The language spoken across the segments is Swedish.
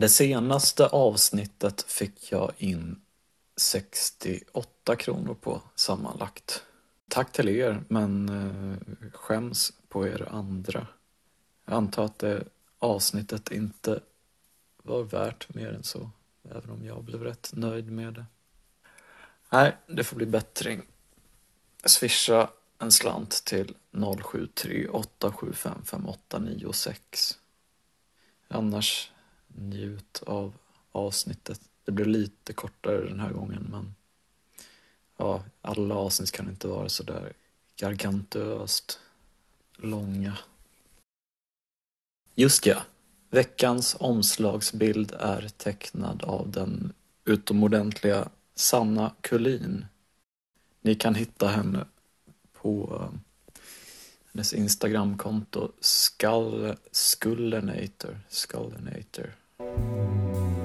Det senaste avsnittet fick jag in 68 kronor på sammanlagt. Tack till er, men eh, skäms på er andra. Jag antar att det avsnittet inte var värt mer än så, även om jag blev rätt nöjd med det. Nej, det får bli bättring. Swisha en slant till 073 875 5896. Annars njut av avsnittet. Det blev lite kortare den här gången men ja, alla avsnitt kan inte vara så där gargantöst långa. Just ja, veckans omslagsbild är tecknad av den utomordentliga Sanna Kullin. Ni kan hitta henne på eh, hennes Instagramkonto Skull, Skullenator. Skullenator. Thank you.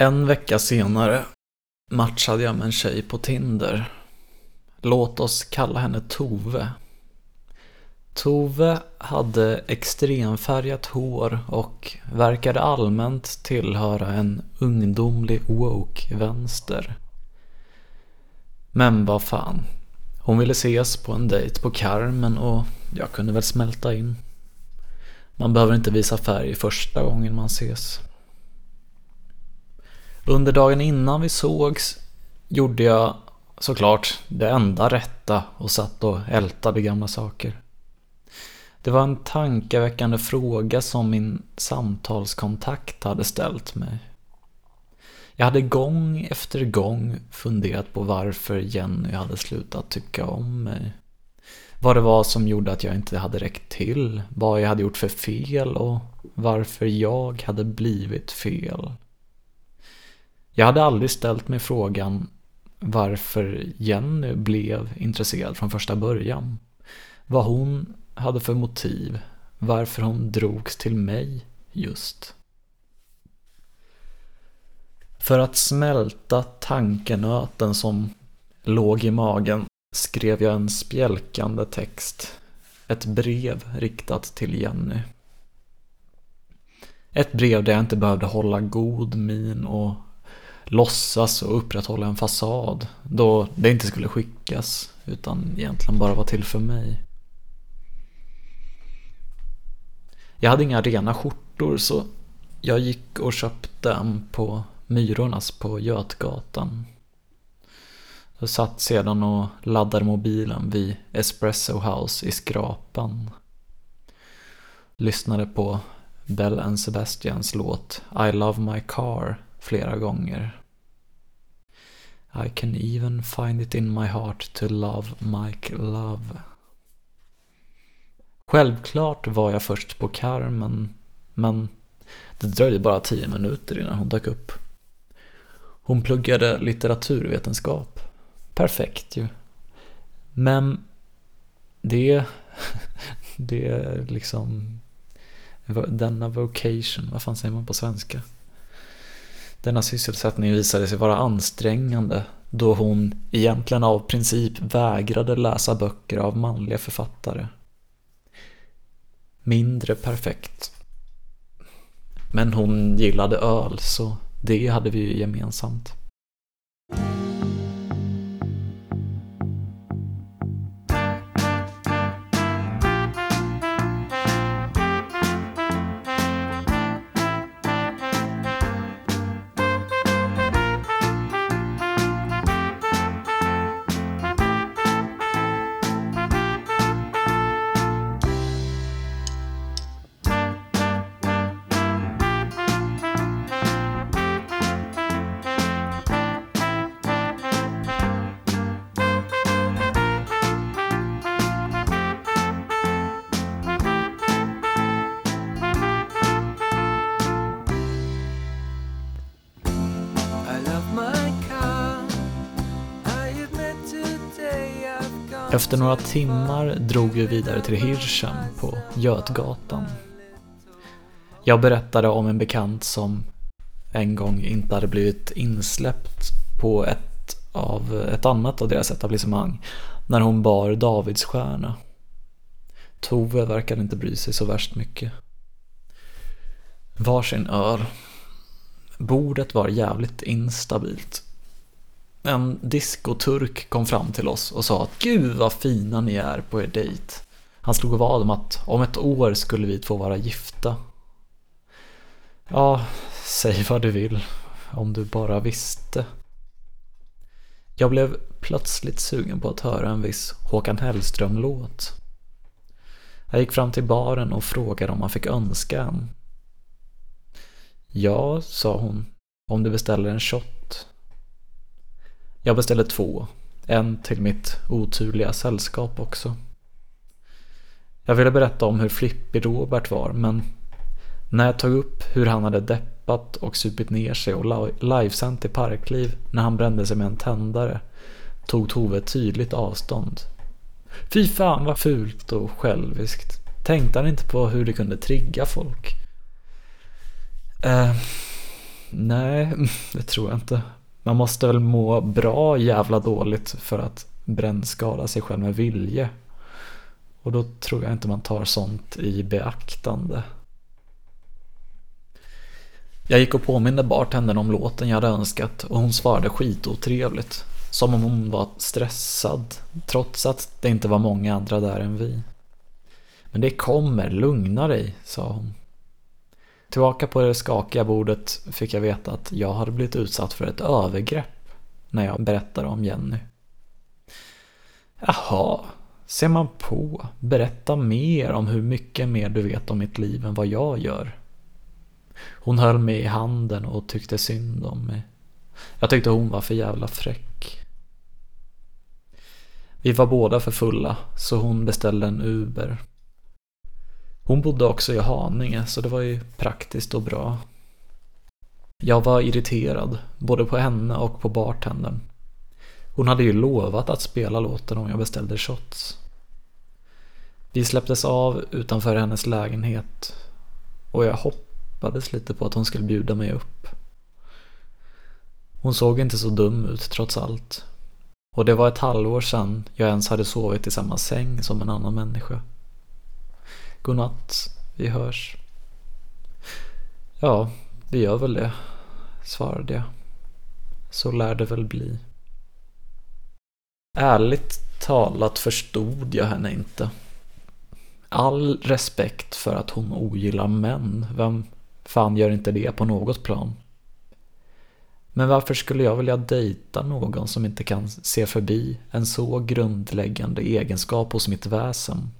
En vecka senare matchade jag med en tjej på Tinder. Låt oss kalla henne Tove. Tove hade extremfärgat hår och verkade allmänt tillhöra en ungdomlig woke-vänster. Men vad fan. Hon ville ses på en dejt på Carmen och jag kunde väl smälta in. Man behöver inte visa färg första gången man ses. Under dagen innan vi sågs gjorde jag såklart det enda rätta och satt och ältade gamla saker. Det var en tankeväckande fråga som min samtalskontakt hade ställt mig. Jag hade gång efter gång funderat på varför Jenny hade slutat tycka om mig. Vad det var som gjorde att jag inte hade räckt till, vad jag hade gjort för fel och varför jag hade blivit fel. Jag hade aldrig ställt mig frågan varför Jenny blev intresserad från första början. Vad hon hade för motiv, varför hon drogs till mig just. För att smälta tankenöten som låg i magen skrev jag en spjälkande text. Ett brev riktat till Jenny. Ett brev där jag inte behövde hålla god min och låtsas och upprätthålla en fasad. Då det inte skulle skickas, utan egentligen bara vara till för mig. Jag hade inga rena skjortor så jag gick och köpte en på Myrornas på Götgatan. Jag satt sedan och laddade mobilen vid Espresso House i Skrapan. Lyssnade på Bell and Sebastians låt I Love My Car flera gånger. I can even find it in my heart to love Mike Love. Självklart var jag först på Carmen, men det dröjde bara tio minuter innan hon dök upp. Hon pluggade litteraturvetenskap. Perfekt ju. Men det, det är liksom denna vocation, vad fan säger man på svenska? Denna sysselsättning visade sig vara ansträngande då hon egentligen av princip vägrade läsa böcker av manliga författare. Mindre perfekt. Men hon gillade öl så det hade vi ju gemensamt. Efter några timmar drog vi vidare till Hirschen på Götgatan. Jag berättade om en bekant som en gång inte hade blivit insläppt på ett, av ett annat av deras etablissemang när hon bar Davidsstjärna. Tove verkade inte bry sig så värst mycket. Varsin öl. Bordet var jävligt instabilt en diskoturk kom fram till oss och sa att Gud vad fina ni är på er dejt. Han slog vad om att om ett år skulle vi två vara gifta. Ja, säg vad du vill. Om du bara visste. Jag blev plötsligt sugen på att höra en viss Håkan Hellström-låt. Jag gick fram till baren och frågade om man fick önska en. Ja, sa hon, om du beställer en shot. Jag beställde två. En till mitt oturliga sällskap också. Jag ville berätta om hur flippig Robert var, men när jag tog upp hur han hade deppat och supit ner sig och livesänt i Parkliv när han brände sig med en tändare tog Tove tydligt avstånd. Fy fan vad fult och själviskt. Tänkte han inte på hur det kunde trigga folk? Eh, nej, det tror jag inte. Man måste väl må bra jävla dåligt för att brännskada sig själv med vilje. Och då tror jag inte man tar sånt i beaktande. Jag gick och påminde bartendern om låten jag hade önskat och hon svarade skitotrevligt. Som om hon var stressad, trots att det inte var många andra där än vi. Men det kommer, lugna dig, sa hon. Tillbaka på det skakiga bordet fick jag veta att jag hade blivit utsatt för ett övergrepp när jag berättade om Jenny. Jaha, ser man på. Berätta mer om hur mycket mer du vet om mitt liv än vad jag gör. Hon höll mig i handen och tyckte synd om mig. Jag tyckte hon var för jävla fräck. Vi var båda för fulla, så hon beställde en Uber. Hon bodde också i Haninge, så det var ju praktiskt och bra. Jag var irriterad, både på henne och på bartendern. Hon hade ju lovat att spela låten om jag beställde shots. Vi släpptes av utanför hennes lägenhet och jag hoppades lite på att hon skulle bjuda mig upp. Hon såg inte så dum ut trots allt. Och det var ett halvår sedan jag ens hade sovit i samma säng som en annan människa. Godnatt, vi hörs. Ja, vi gör väl det, svarade jag. Så lär det väl bli. Ärligt talat förstod jag henne inte. All respekt för att hon ogillar män. Vem fan gör inte det på något plan? Men varför skulle jag vilja dejta någon som inte kan se förbi en så grundläggande egenskap hos mitt väsen?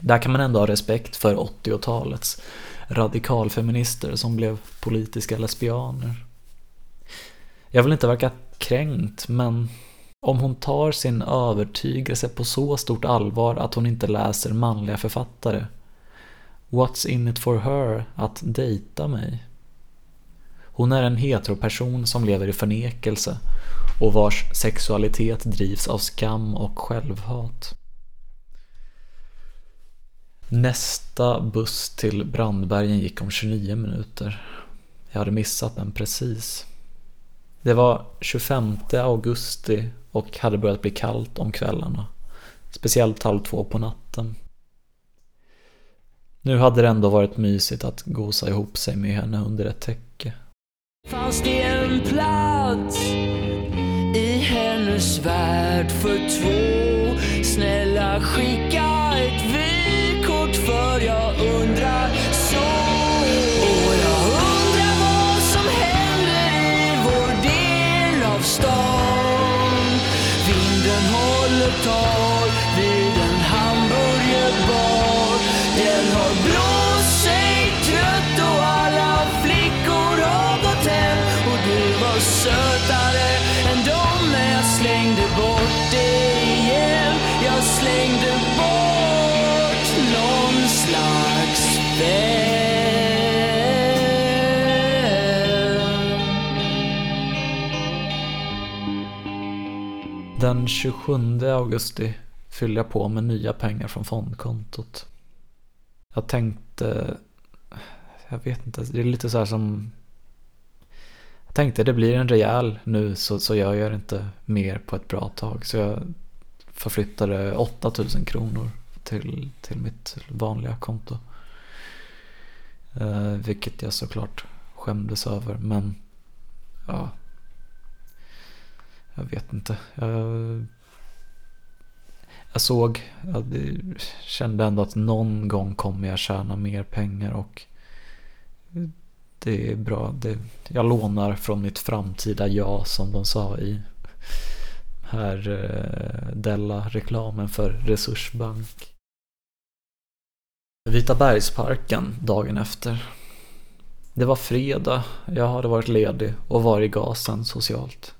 Där kan man ändå ha respekt för 80-talets radikalfeminister som blev politiska lesbianer. Jag vill inte verka kränkt, men om hon tar sin övertygelse på så stort allvar att hon inte läser manliga författare, what's in it for her att dejta mig? Hon är en heteroperson som lever i förnekelse och vars sexualitet drivs av skam och självhat. Nästa buss till Brandbergen gick om 29 minuter. Jag hade missat den precis. Det var 25 augusti och hade börjat bli kallt om kvällarna. Speciellt halv två på natten. Nu hade det ändå varit mysigt att gosa ihop sig med henne under ett täcke. Fanns det en plats i hennes värld för två? Snälla skicka Den 27 augusti fyllde jag på med nya pengar från fondkontot. Jag tänkte, jag vet inte, det är lite så här som jag tänkte det blir en rejäl nu så, så jag gör inte mer på ett bra tag. Så jag förflyttade 8000 kronor till, till mitt vanliga konto. Eh, vilket jag såklart skämdes över men ja. Jag vet inte. Jag, jag såg, jag kände ändå att någon gång kommer jag tjäna mer pengar och det är bra. Det, jag lånar från mitt framtida jag som de sa i här eh, Della-reklamen för Resursbank. Vita bergsparken dagen efter. Det var fredag, jag hade varit ledig och var i gasen socialt.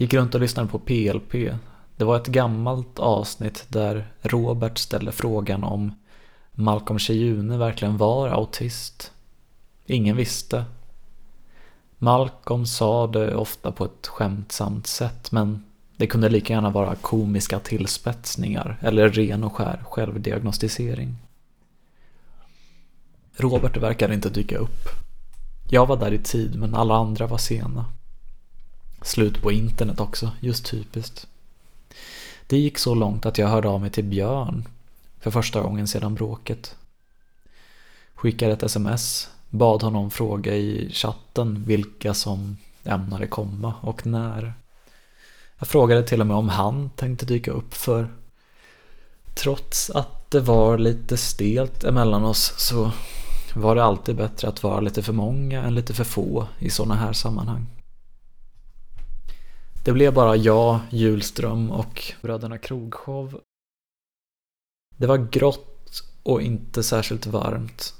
Gick runt och lyssnade på PLP. Det var ett gammalt avsnitt där Robert ställde frågan om Malcolm Cheyune verkligen var autist. Ingen visste. Malcolm sa det ofta på ett skämtsamt sätt men det kunde lika gärna vara komiska tillspetsningar eller ren och skär självdiagnostisering. Robert verkade inte dyka upp. Jag var där i tid men alla andra var sena. Slut på internet också, just typiskt. Det gick så långt att jag hörde av mig till Björn för första gången sedan bråket. Skickade ett sms, bad honom fråga i chatten vilka som ämnade komma och när. Jag frågade till och med om han tänkte dyka upp för trots att det var lite stelt emellan oss så var det alltid bättre att vara lite för många än lite för få i sådana här sammanhang. Det blev bara jag, Julström och bröderna Krogshow. Det var grått och inte särskilt varmt.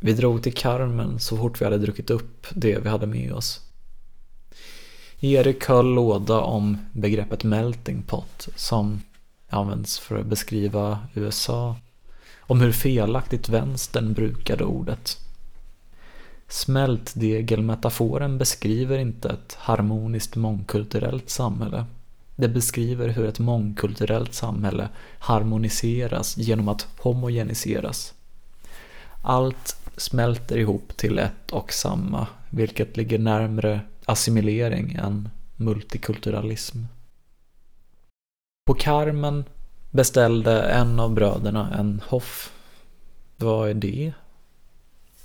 Vi drog till Carmen så fort vi hade druckit upp det vi hade med oss. Erik höll låda om begreppet melting pot som används för att beskriva USA. Om hur felaktigt vänstern brukade ordet. Smältdegelmetaforen beskriver inte ett harmoniskt mångkulturellt samhälle. Det beskriver hur ett mångkulturellt samhälle harmoniseras genom att homogeniseras. Allt smälter ihop till ett och samma, vilket ligger närmre assimilering än multikulturalism. På Carmen beställde en av bröderna en hoff. Vad är det?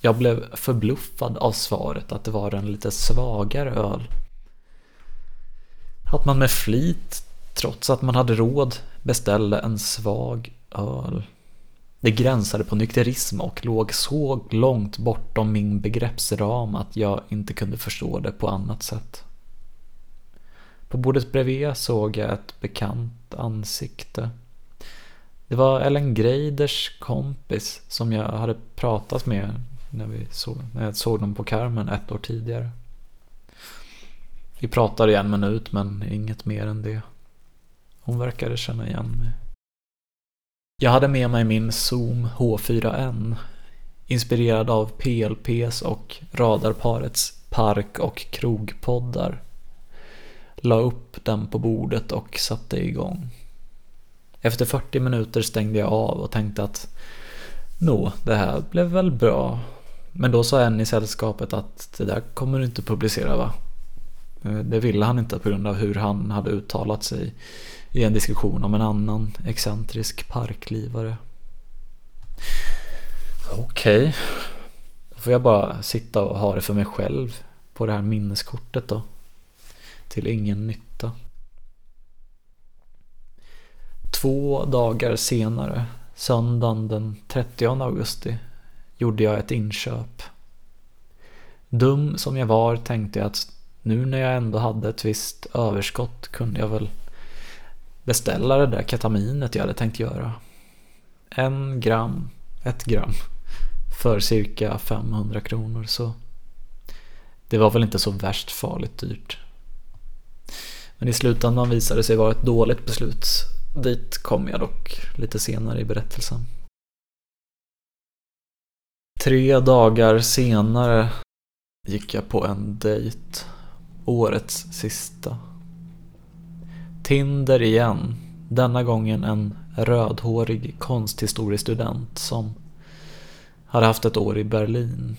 Jag blev förbluffad av svaret att det var en lite svagare öl. Att man med flit, trots att man hade råd, beställde en svag öl. Det gränsade på nykterism och låg så långt bortom min begreppsram att jag inte kunde förstå det på annat sätt. På bordet bredvid såg jag ett bekant ansikte. Det var Ellen Greiders kompis som jag hade pratat med när, vi såg, när jag såg dem på Carmen ett år tidigare. Vi pratade i en minut men inget mer än det. Hon verkade känna igen mig. Jag hade med mig min Zoom H4n inspirerad av PLPs och radarparets park och krogpoddar. La upp den på bordet och satte igång. Efter 40 minuter stängde jag av och tänkte att Nå, det här blev väl bra. Men då sa en i sällskapet att det där kommer du inte publicera va? Eh, det ville han inte på grund av hur han hade uttalat sig i en diskussion om en annan excentrisk parklivare. Okej. Okay. Då får jag bara sitta och ha det för mig själv på det här minneskortet då. Till ingen nytta. Två dagar senare, söndagen den 30 augusti, gjorde jag ett inköp. Dum som jag var tänkte jag att nu när jag ändå hade ett visst överskott kunde jag väl beställa det där ketaminet jag hade tänkt göra. En gram, ett gram, för cirka 500 kronor så det var väl inte så värst farligt dyrt. Men i slutändan visade det sig vara ett dåligt beslut. Dit kom jag dock lite senare i berättelsen. Tre dagar senare gick jag på en dejt. Årets sista. Tinder igen. Denna gången en rödhårig konsthistoriestudent som hade haft ett år i Berlin.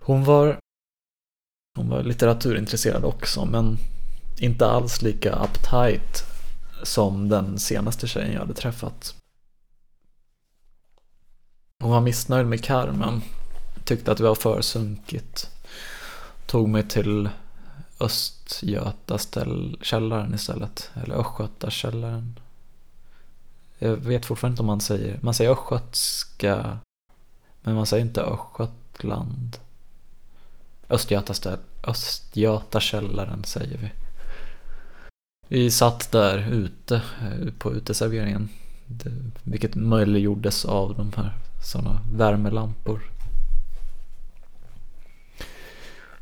Hon var, hon var litteraturintresserad också men inte alls lika uptight som den senaste tjejen jag hade träffat. Hon var missnöjd med Carmen. Tyckte att det var för sunkigt. Tog mig till Östgötakällaren istället. Eller Östgötakällaren. Jag vet fortfarande inte om man säger, man säger östgötska, men man säger inte Östgötland. Östgötakällaren säger vi. Vi satt där ute eh, på uteserveringen. Vilket möjliggjordes av de här sådana värmelampor.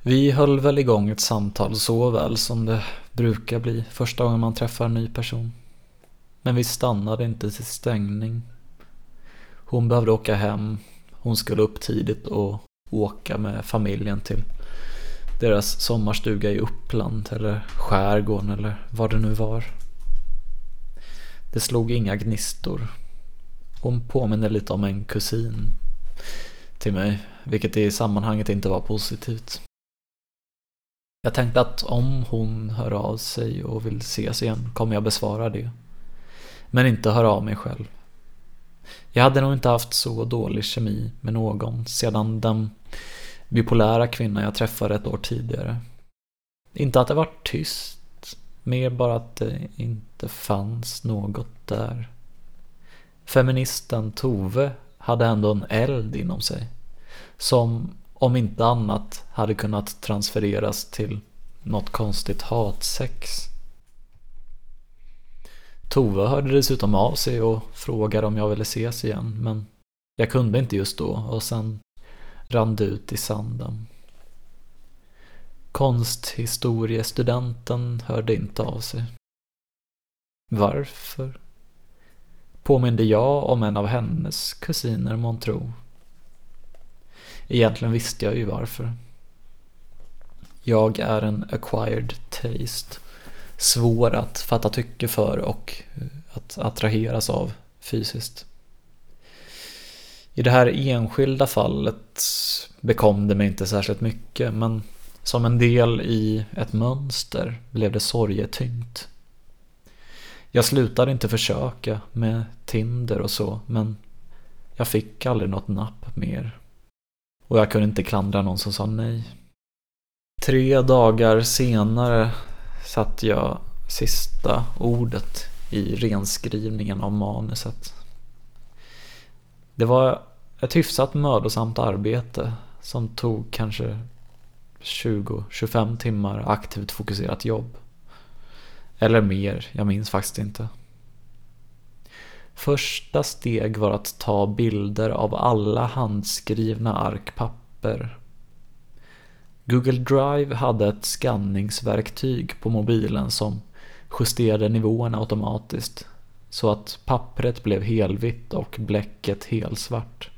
Vi höll väl igång ett samtal så väl som det brukar bli första gången man träffar en ny person. Men vi stannade inte till stängning. Hon behövde åka hem. Hon skulle upp tidigt och åka med familjen till deras sommarstuga i Uppland eller skärgården eller vad det nu var. Det slog inga gnistor. Hon påminner lite om en kusin till mig, vilket i sammanhanget inte var positivt. Jag tänkte att om hon hör av sig och vill ses igen kommer jag besvara det. Men inte höra av mig själv. Jag hade nog inte haft så dålig kemi med någon sedan den bipolära kvinna jag träffade ett år tidigare. Inte att det var tyst, mer bara att det inte fanns något där. Feministen Tove hade ändå en eld inom sig. Som om inte annat hade kunnat transfereras till något konstigt hatsex. Tove hörde dessutom av sig och frågade om jag ville ses igen men jag kunde inte just då och sen rann det ut i sanden. Konsthistoriestudenten hörde inte av sig. Varför? Påminde jag om en av hennes kusiner månntro? Egentligen visste jag ju varför. Jag är en acquired taste. Svår att fatta tycke för och eh, att attraheras av fysiskt. I det här enskilda fallet bekom det mig inte särskilt mycket men som en del i ett mönster blev det sorgetyngt. Jag slutade inte försöka med Tinder och så men jag fick aldrig något napp mer. Och jag kunde inte klandra någon som sa nej. Tre dagar senare satte jag sista ordet i renskrivningen av manuset. Det var ett hyfsat mödosamt arbete som tog kanske 20-25 timmar aktivt fokuserat jobb. Eller mer, jag minns faktiskt inte. Första steg var att ta bilder av alla handskrivna ark papper. Google Drive hade ett skanningsverktyg på mobilen som justerade nivåerna automatiskt så att pappret blev helvitt och bläcket helsvart.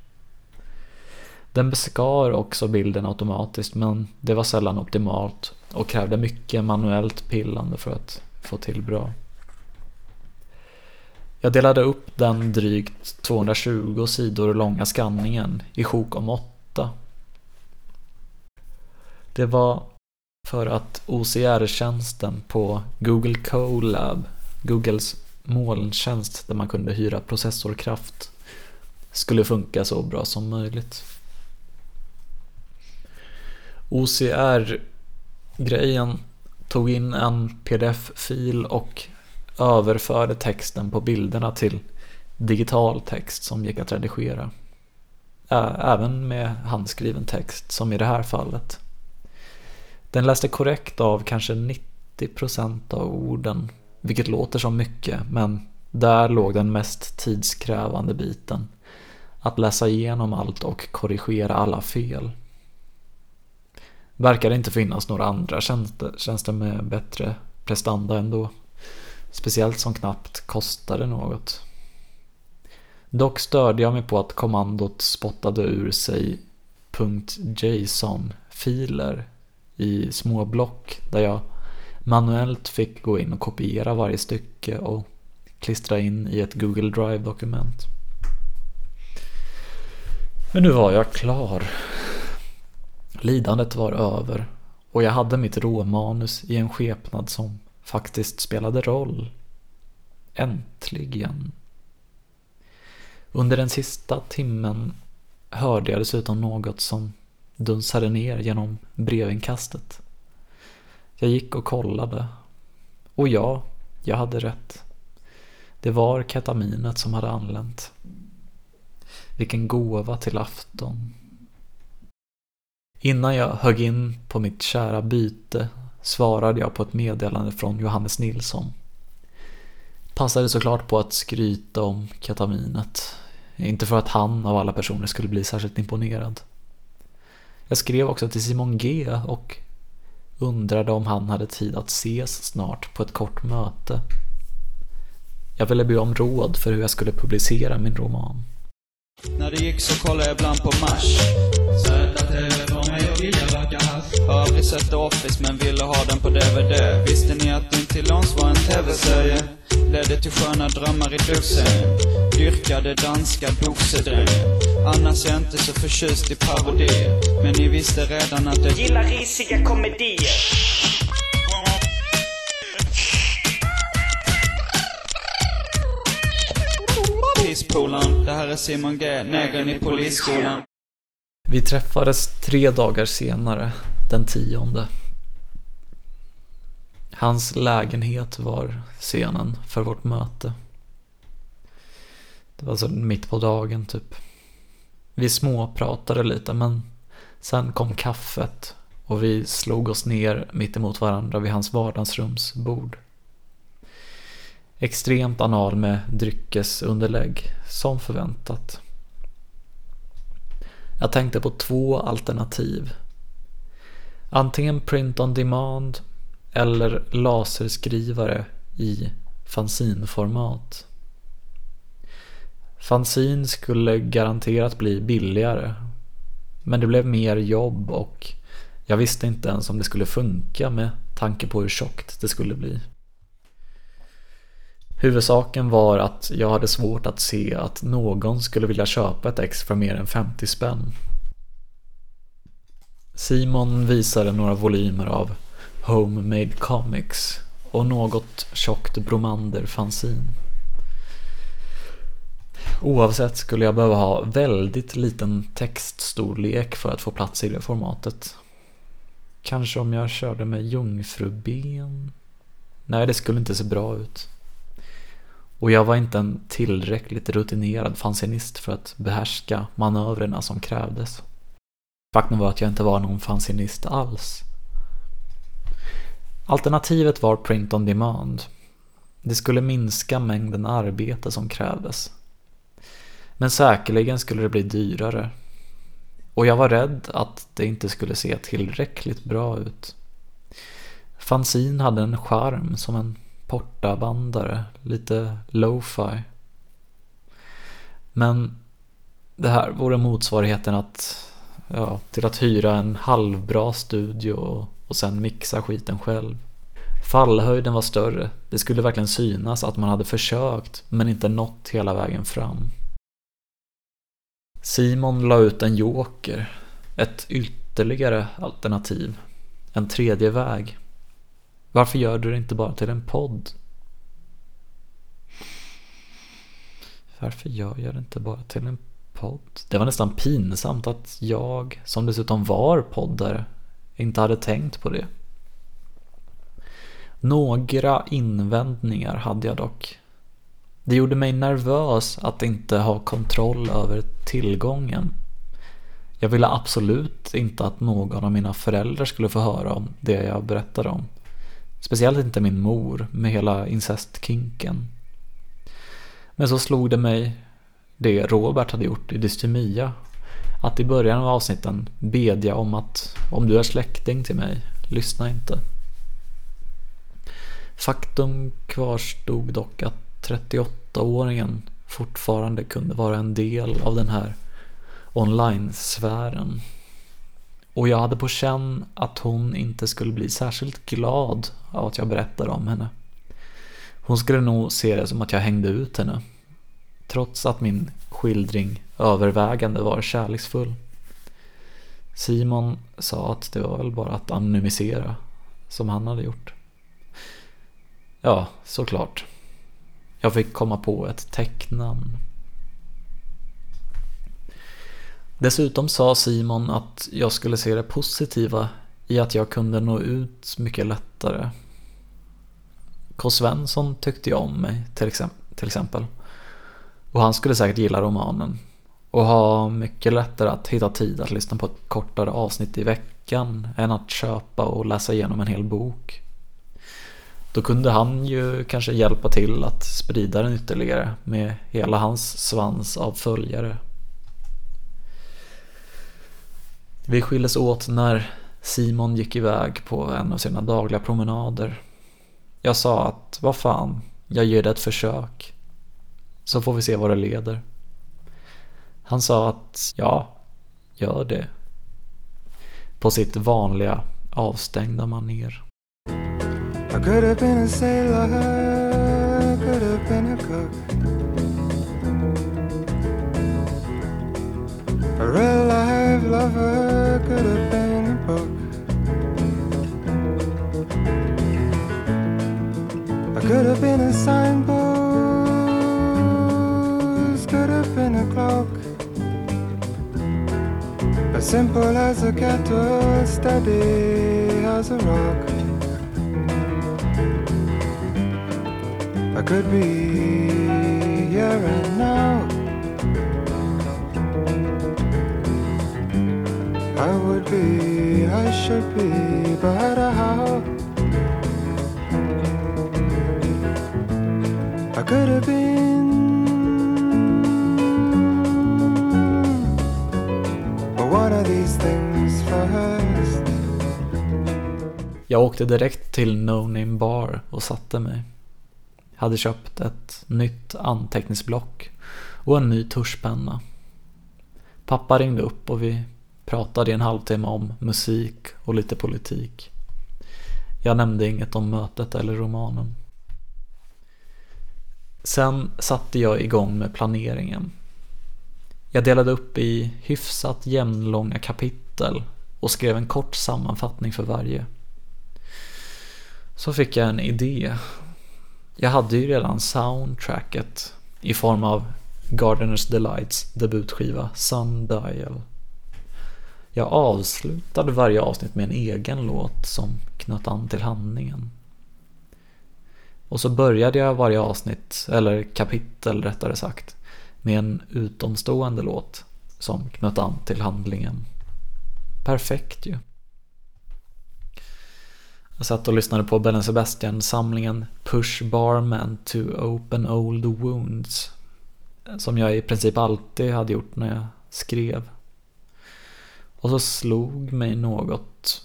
Den beskar också bilden automatiskt men det var sällan optimalt och krävde mycket manuellt pillande för att få till bra. Jag delade upp den drygt 220 sidor långa skanningen i sjok om åtta. Det var för att OCR-tjänsten på Google Colab, Googles molntjänst där man kunde hyra processorkraft, skulle funka så bra som möjligt. OCR-grejen tog in en pdf-fil och överförde texten på bilderna till digital text som gick att redigera. Även med handskriven text, som i det här fallet. Den läste korrekt av kanske 90% av orden, vilket låter som mycket, men där låg den mest tidskrävande biten. Att läsa igenom allt och korrigera alla fel. Verkar det inte finnas några andra tjänster, tjänster med bättre prestanda ändå. Speciellt som knappt kostade något. Dock störde jag mig på att kommandot spottade ur sig .json-filer i små block där jag manuellt fick gå in och kopiera varje stycke och klistra in i ett Google Drive-dokument. Men nu var jag klar. Lidandet var över och jag hade mitt råmanus i en skepnad som faktiskt spelade roll. Äntligen. Under den sista timmen hörde jag dessutom något som dunsade ner genom brevinkastet. Jag gick och kollade. Och ja, jag hade rätt. Det var ketaminet som hade anlänt. Vilken gåva till afton. Innan jag högg in på mitt kära byte svarade jag på ett meddelande från Johannes Nilsson. Passade såklart på att skryta om ketaminet. Inte för att han av alla personer skulle bli särskilt imponerad. Jag skrev också till Simon G och undrade om han hade tid att ses snart på ett kort möte. Jag ville be om råd för hur jag skulle publicera min roman. När det gick så kollade jag ibland på Mars. Har aldrig sett The Office men ville ha den på DVD. Visste ni att den till låns var en tv-serie? Ledde till sköna drömmar i duschen. Dyrkade danska boxedräng. Annars är jag inte så förtjust i parodier. Men ni visste redan att jag gillar risiga komedier. Polaren. Det här är Simon G, negern i polisskolan. Vi träffades tre dagar senare, den tionde. Hans lägenhet var scenen för vårt möte. Det var så mitt på dagen typ. Vi småpratade lite men sen kom kaffet och vi slog oss ner mitt emot varandra vid hans vardagsrumsbord. Extremt anal med dryckesunderlägg, som förväntat. Jag tänkte på två alternativ. Antingen print on demand eller laserskrivare i fanzinformat. Fanzin skulle garanterat bli billigare. Men det blev mer jobb och jag visste inte ens om det skulle funka med tanke på hur tjockt det skulle bli. Huvudsaken var att jag hade svårt att se att någon skulle vilja köpa ett ex för mer än 50 spänn. Simon visade några volymer av Homemade Comics och något tjockt bromander fanzin. Oavsett skulle jag behöva ha väldigt liten textstorlek för att få plats i det formatet. Kanske om jag körde med jungfruben? Nej, det skulle inte se bra ut. Och jag var inte en tillräckligt rutinerad fanzinist för att behärska manövrerna som krävdes. Faktum var att jag inte var någon fanzinist alls. Alternativet var print on demand. Det skulle minska mängden arbete som krävdes. Men säkerligen skulle det bli dyrare. Och jag var rädd att det inte skulle se tillräckligt bra ut. Fanzin hade en charm som en portabandare, lite lo-fi. Men det här vore motsvarigheten att, ja, till att hyra en halvbra studio och, och sen mixa skiten själv. Fallhöjden var större, det skulle verkligen synas att man hade försökt men inte nått hela vägen fram. Simon la ut en joker, ett ytterligare alternativ, en tredje väg. Varför gör du det inte bara till en podd? Varför gör jag det inte bara till en podd? Det var nästan pinsamt att jag, som dessutom var poddare, inte hade tänkt på det. Några invändningar hade jag dock. Det gjorde mig nervös att inte ha kontroll över tillgången. Jag ville absolut inte att någon av mina föräldrar skulle få höra om det jag berättade om. Speciellt inte min mor med hela incestkinken. Men så slog det mig det Robert hade gjort i Dystemia. Att i början av avsnitten bedja om att om du är släkting till mig, lyssna inte. Faktum kvarstod dock att 38-åringen fortfarande kunde vara en del av den här online-sfären. Och jag hade på känn att hon inte skulle bli särskilt glad av att jag berättade om henne. Hon skulle nog se det som att jag hängde ut henne. Trots att min skildring övervägande var kärleksfull. Simon sa att det var väl bara att anonymisera, som han hade gjort. Ja, såklart. Jag fick komma på ett tecknamn. Dessutom sa Simon att jag skulle se det positiva i att jag kunde nå ut mycket lättare. K. Svensson tyckte jag om mig till exempel. Och han skulle säkert gilla romanen. Och ha mycket lättare att hitta tid att lyssna på ett kortare avsnitt i veckan än att köpa och läsa igenom en hel bok. Då kunde han ju kanske hjälpa till att sprida den ytterligare med hela hans svans av följare. Vi skildes åt när Simon gick iväg på en av sina dagliga promenader. Jag sa att, vad fan, jag ger det ett försök. Så får vi se vad det leder. Han sa att, ja, gör det. På sitt vanliga avstängda maner. I could have been a sailor, could have been a cook. A real life lover have been a signpost, could have been a clock. As simple as a kettle, steady as a rock. I could be here and now. I would be, I should be, but I. could have been. But these things first. Jag åkte direkt till No Name Bar och satte mig. Jag Hade köpt ett nytt anteckningsblock och en ny tuschpenna. Pappa ringde upp och vi pratade i en halvtimme om musik och lite politik. Jag nämnde inget om mötet eller romanen. Sen satte jag igång med planeringen. Jag delade upp i hyfsat jämnlånga kapitel och skrev en kort sammanfattning för varje. Så fick jag en idé. Jag hade ju redan soundtracket i form av Gardeners Delights debutskiva Sundial. Jag avslutade varje avsnitt med en egen låt som knöt an till handlingen. Och så började jag varje avsnitt, eller kapitel rättare sagt, med en utomstående låt som knöt an till handlingen. Perfekt ju. Jag satt och lyssnade på Ben Sebastian-samlingen Push Barman to Open Old Wounds. Som jag i princip alltid hade gjort när jag skrev. Och så slog mig något.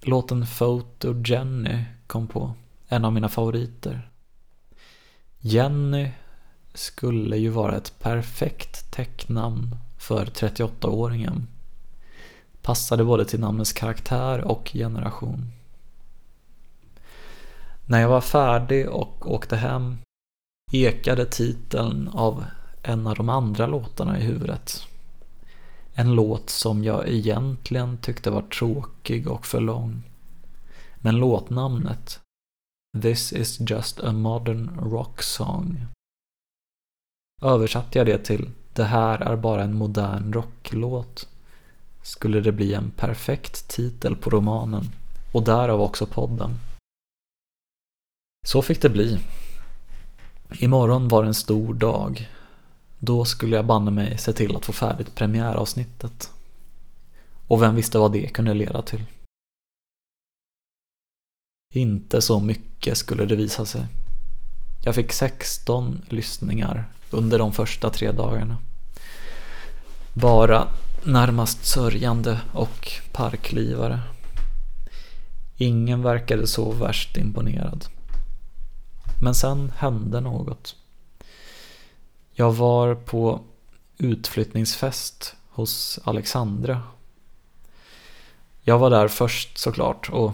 Låten Photo Jenny kom på. En av mina favoriter. Jenny skulle ju vara ett perfekt täcknamn för 38-åringen. Passade både till namnets karaktär och generation. När jag var färdig och åkte hem ekade titeln av en av de andra låtarna i huvudet. En låt som jag egentligen tyckte var tråkig och för lång. Men låtnamnet This is just a modern rock song Översatte jag det till Det här är bara en modern rocklåt skulle det bli en perfekt titel på romanen och därav också podden. Så fick det bli. Imorgon var en stor dag. Då skulle jag banne mig se till att få färdigt premiäravsnittet. Och vem visste vad det kunde leda till. Inte så mycket skulle det visa sig. Jag fick 16 lyssningar under de första tre dagarna. Bara närmast sörjande och parklivare. Ingen verkade så värst imponerad. Men sen hände något. Jag var på utflyttningsfest hos Alexandra. Jag var där först såklart och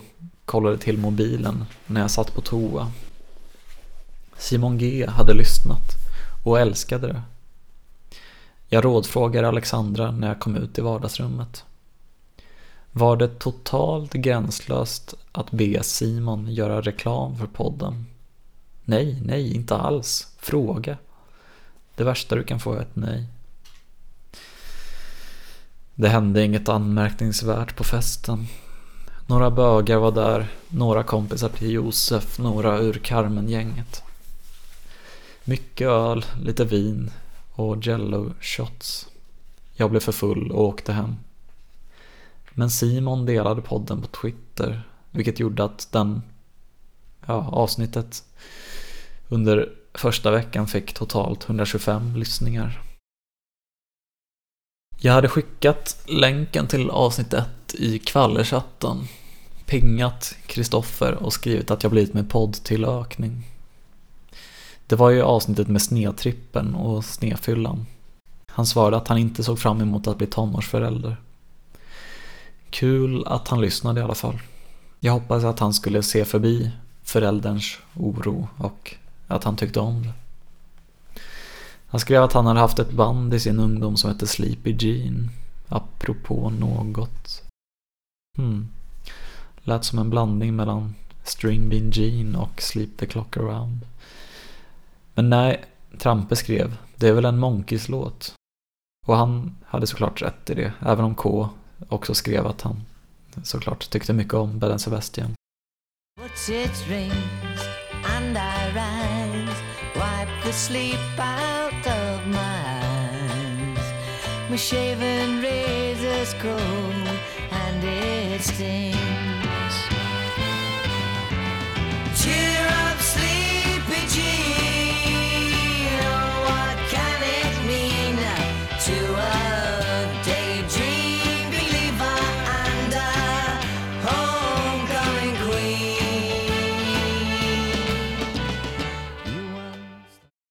kollade till mobilen när jag satt på toa. Simon G hade lyssnat och älskade det. Jag rådfrågade Alexandra när jag kom ut i vardagsrummet. Var det totalt gränslöst att be Simon göra reklam för podden? Nej, nej, inte alls. Fråga. Det värsta du kan få är ett nej. Det hände inget anmärkningsvärt på festen. Några bögar var där, några kompisar till Josef, några ur Carmen-gänget. Mycket öl, lite vin och jello shots. Jag blev för full och åkte hem. Men Simon delade podden på Twitter, vilket gjorde att den, ja, avsnittet under första veckan fick totalt 125 lyssningar. Jag hade skickat länken till avsnitt 1 i kvallerchatten, pingat Kristoffer och skrivit att jag blivit med podd till ökning. Det var ju avsnittet med snedtrippen och snedfyllan. Han svarade att han inte såg fram emot att bli tonårsförälder. Kul att han lyssnade i alla fall. Jag hoppades att han skulle se förbi förälderns oro och att han tyckte om det. Han skrev att han hade haft ett band i sin ungdom som hette Sleepy Jean. Apropå något. Hmm. Lät som en blandning mellan String Bean Jean och Sleep the Clock Around. Men nej, Trampe skrev, det är väl en Monkeys låt. Och han hade såklart rätt i det, även om K också skrev att han såklart tyckte mycket om Bell Sebastian. My shaven razor's cold and it stings.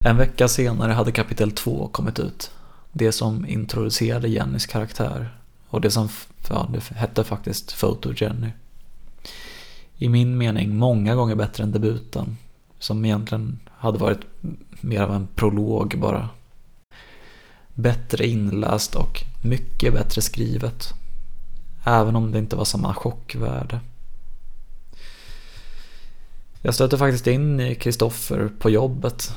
En vecka senare hade kapitel 2 kommit ut. Det som introducerade Jennys karaktär. Och det som ja, det hette faktiskt Photo Jenny. I min mening många gånger bättre än debuten. Som egentligen hade varit mer av en prolog bara. Bättre inläst och mycket bättre skrivet. Även om det inte var samma chockvärde. Jag stötte faktiskt in i Kristoffer på jobbet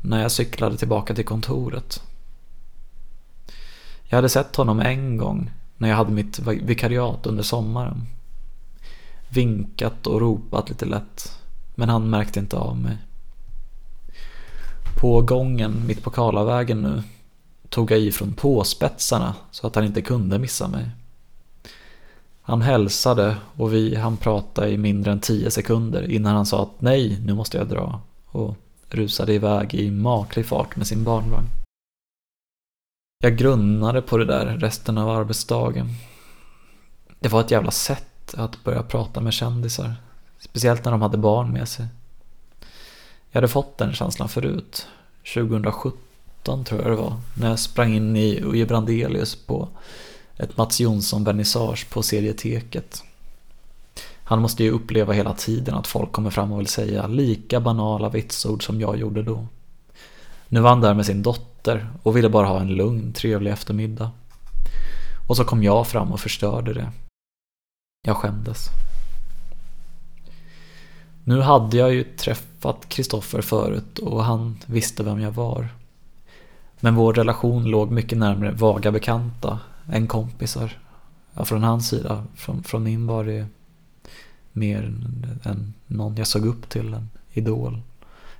när jag cyklade tillbaka till kontoret. Jag hade sett honom en gång när jag hade mitt vikariat under sommaren. Vinkat och ropat lite lätt, men han märkte inte av mig. På gången mitt på Karlavägen nu tog jag i från så att han inte kunde missa mig. Han hälsade och vi han prata i mindre än tio sekunder innan han sa att nej, nu måste jag dra och rusade iväg i maklig fart med sin barnvagn. Jag grunnade på det där resten av arbetsdagen. Det var ett jävla sätt att börja prata med kändisar. Speciellt när de hade barn med sig. Jag hade fått den känslan förut. 2017 tror jag det var. När jag sprang in i Uje Brandelius på ett Mats Jonsson-vernissage på serieteket. Han måste ju uppleva hela tiden att folk kommer fram och vill säga lika banala vitsord som jag gjorde då. Nu var han där med sin dotter och ville bara ha en lugn, trevlig eftermiddag. Och så kom jag fram och förstörde det. Jag skämdes. Nu hade jag ju träffat Kristoffer förut och han visste vem jag var. Men vår relation låg mycket närmare vaga bekanta än kompisar. Ja, från hans sida. Från, från min var det mer än någon jag såg upp till, en idol.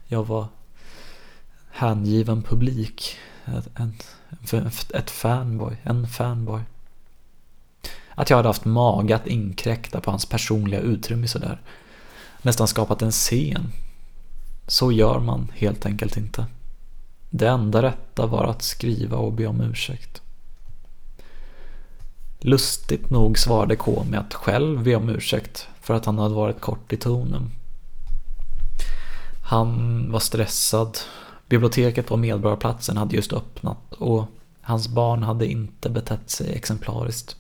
Jag var hängiven publik. Ett, ett, ett fanboy, en fanboy. Att jag hade haft mage att inkräkta på hans personliga utrymme sådär. Nästan skapat en scen. Så gör man helt enkelt inte. Det enda rätta var att skriva och be om ursäkt. Lustigt nog svarade K med att själv be om ursäkt för att han hade varit kort i tonen. Han var stressad. Biblioteket på Medborgarplatsen hade just öppnat och hans barn hade inte betett sig exemplariskt.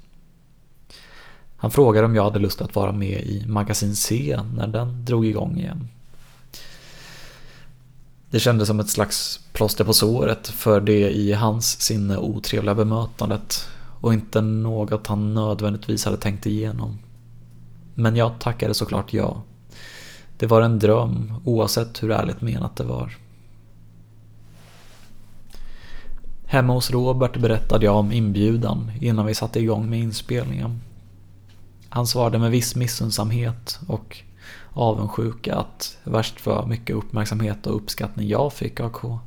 Han frågade om jag hade lust att vara med i Magasin C när den drog igång igen. Det kändes som ett slags plåster på såret för det i hans sinne otrevliga bemötandet och inte något han nödvändigtvis hade tänkt igenom. Men jag tackade såklart ja. Det var en dröm oavsett hur ärligt menat det var. Hemma hos Robert berättade jag om inbjudan innan vi satte igång med inspelningen. Han svarade med viss missunnsamhet och avundsjuka att värst var mycket uppmärksamhet och uppskattning jag fick av K.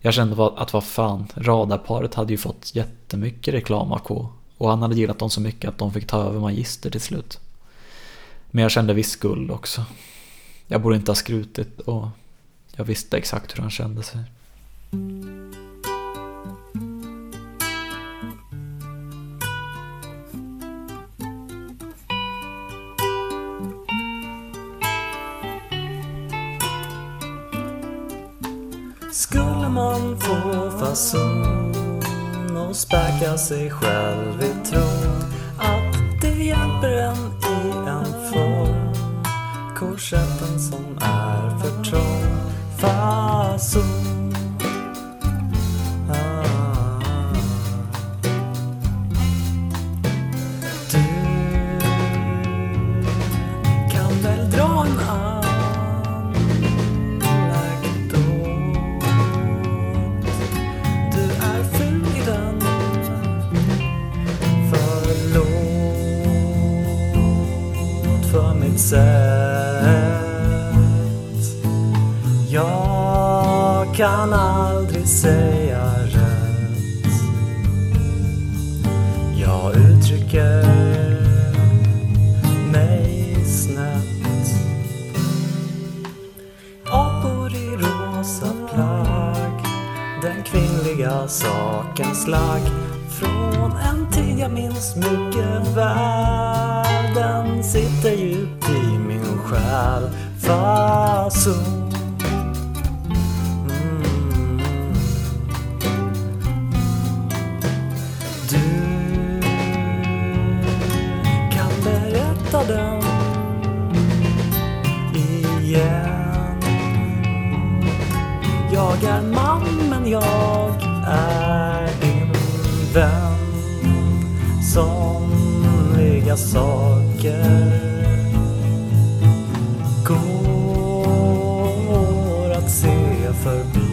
Jag kände att vad fan, radarparet hade ju fått jättemycket reklam av K och han hade gillat dem så mycket att de fick ta över Magister till slut. Men jag kände viss skuld också. Jag borde inte ha skrutit och jag visste exakt hur han kände sig. Skulle man få fason och späka sig själv i tron att det hjälper en i en form? Korsetten som är för trång. Fason. Se förbi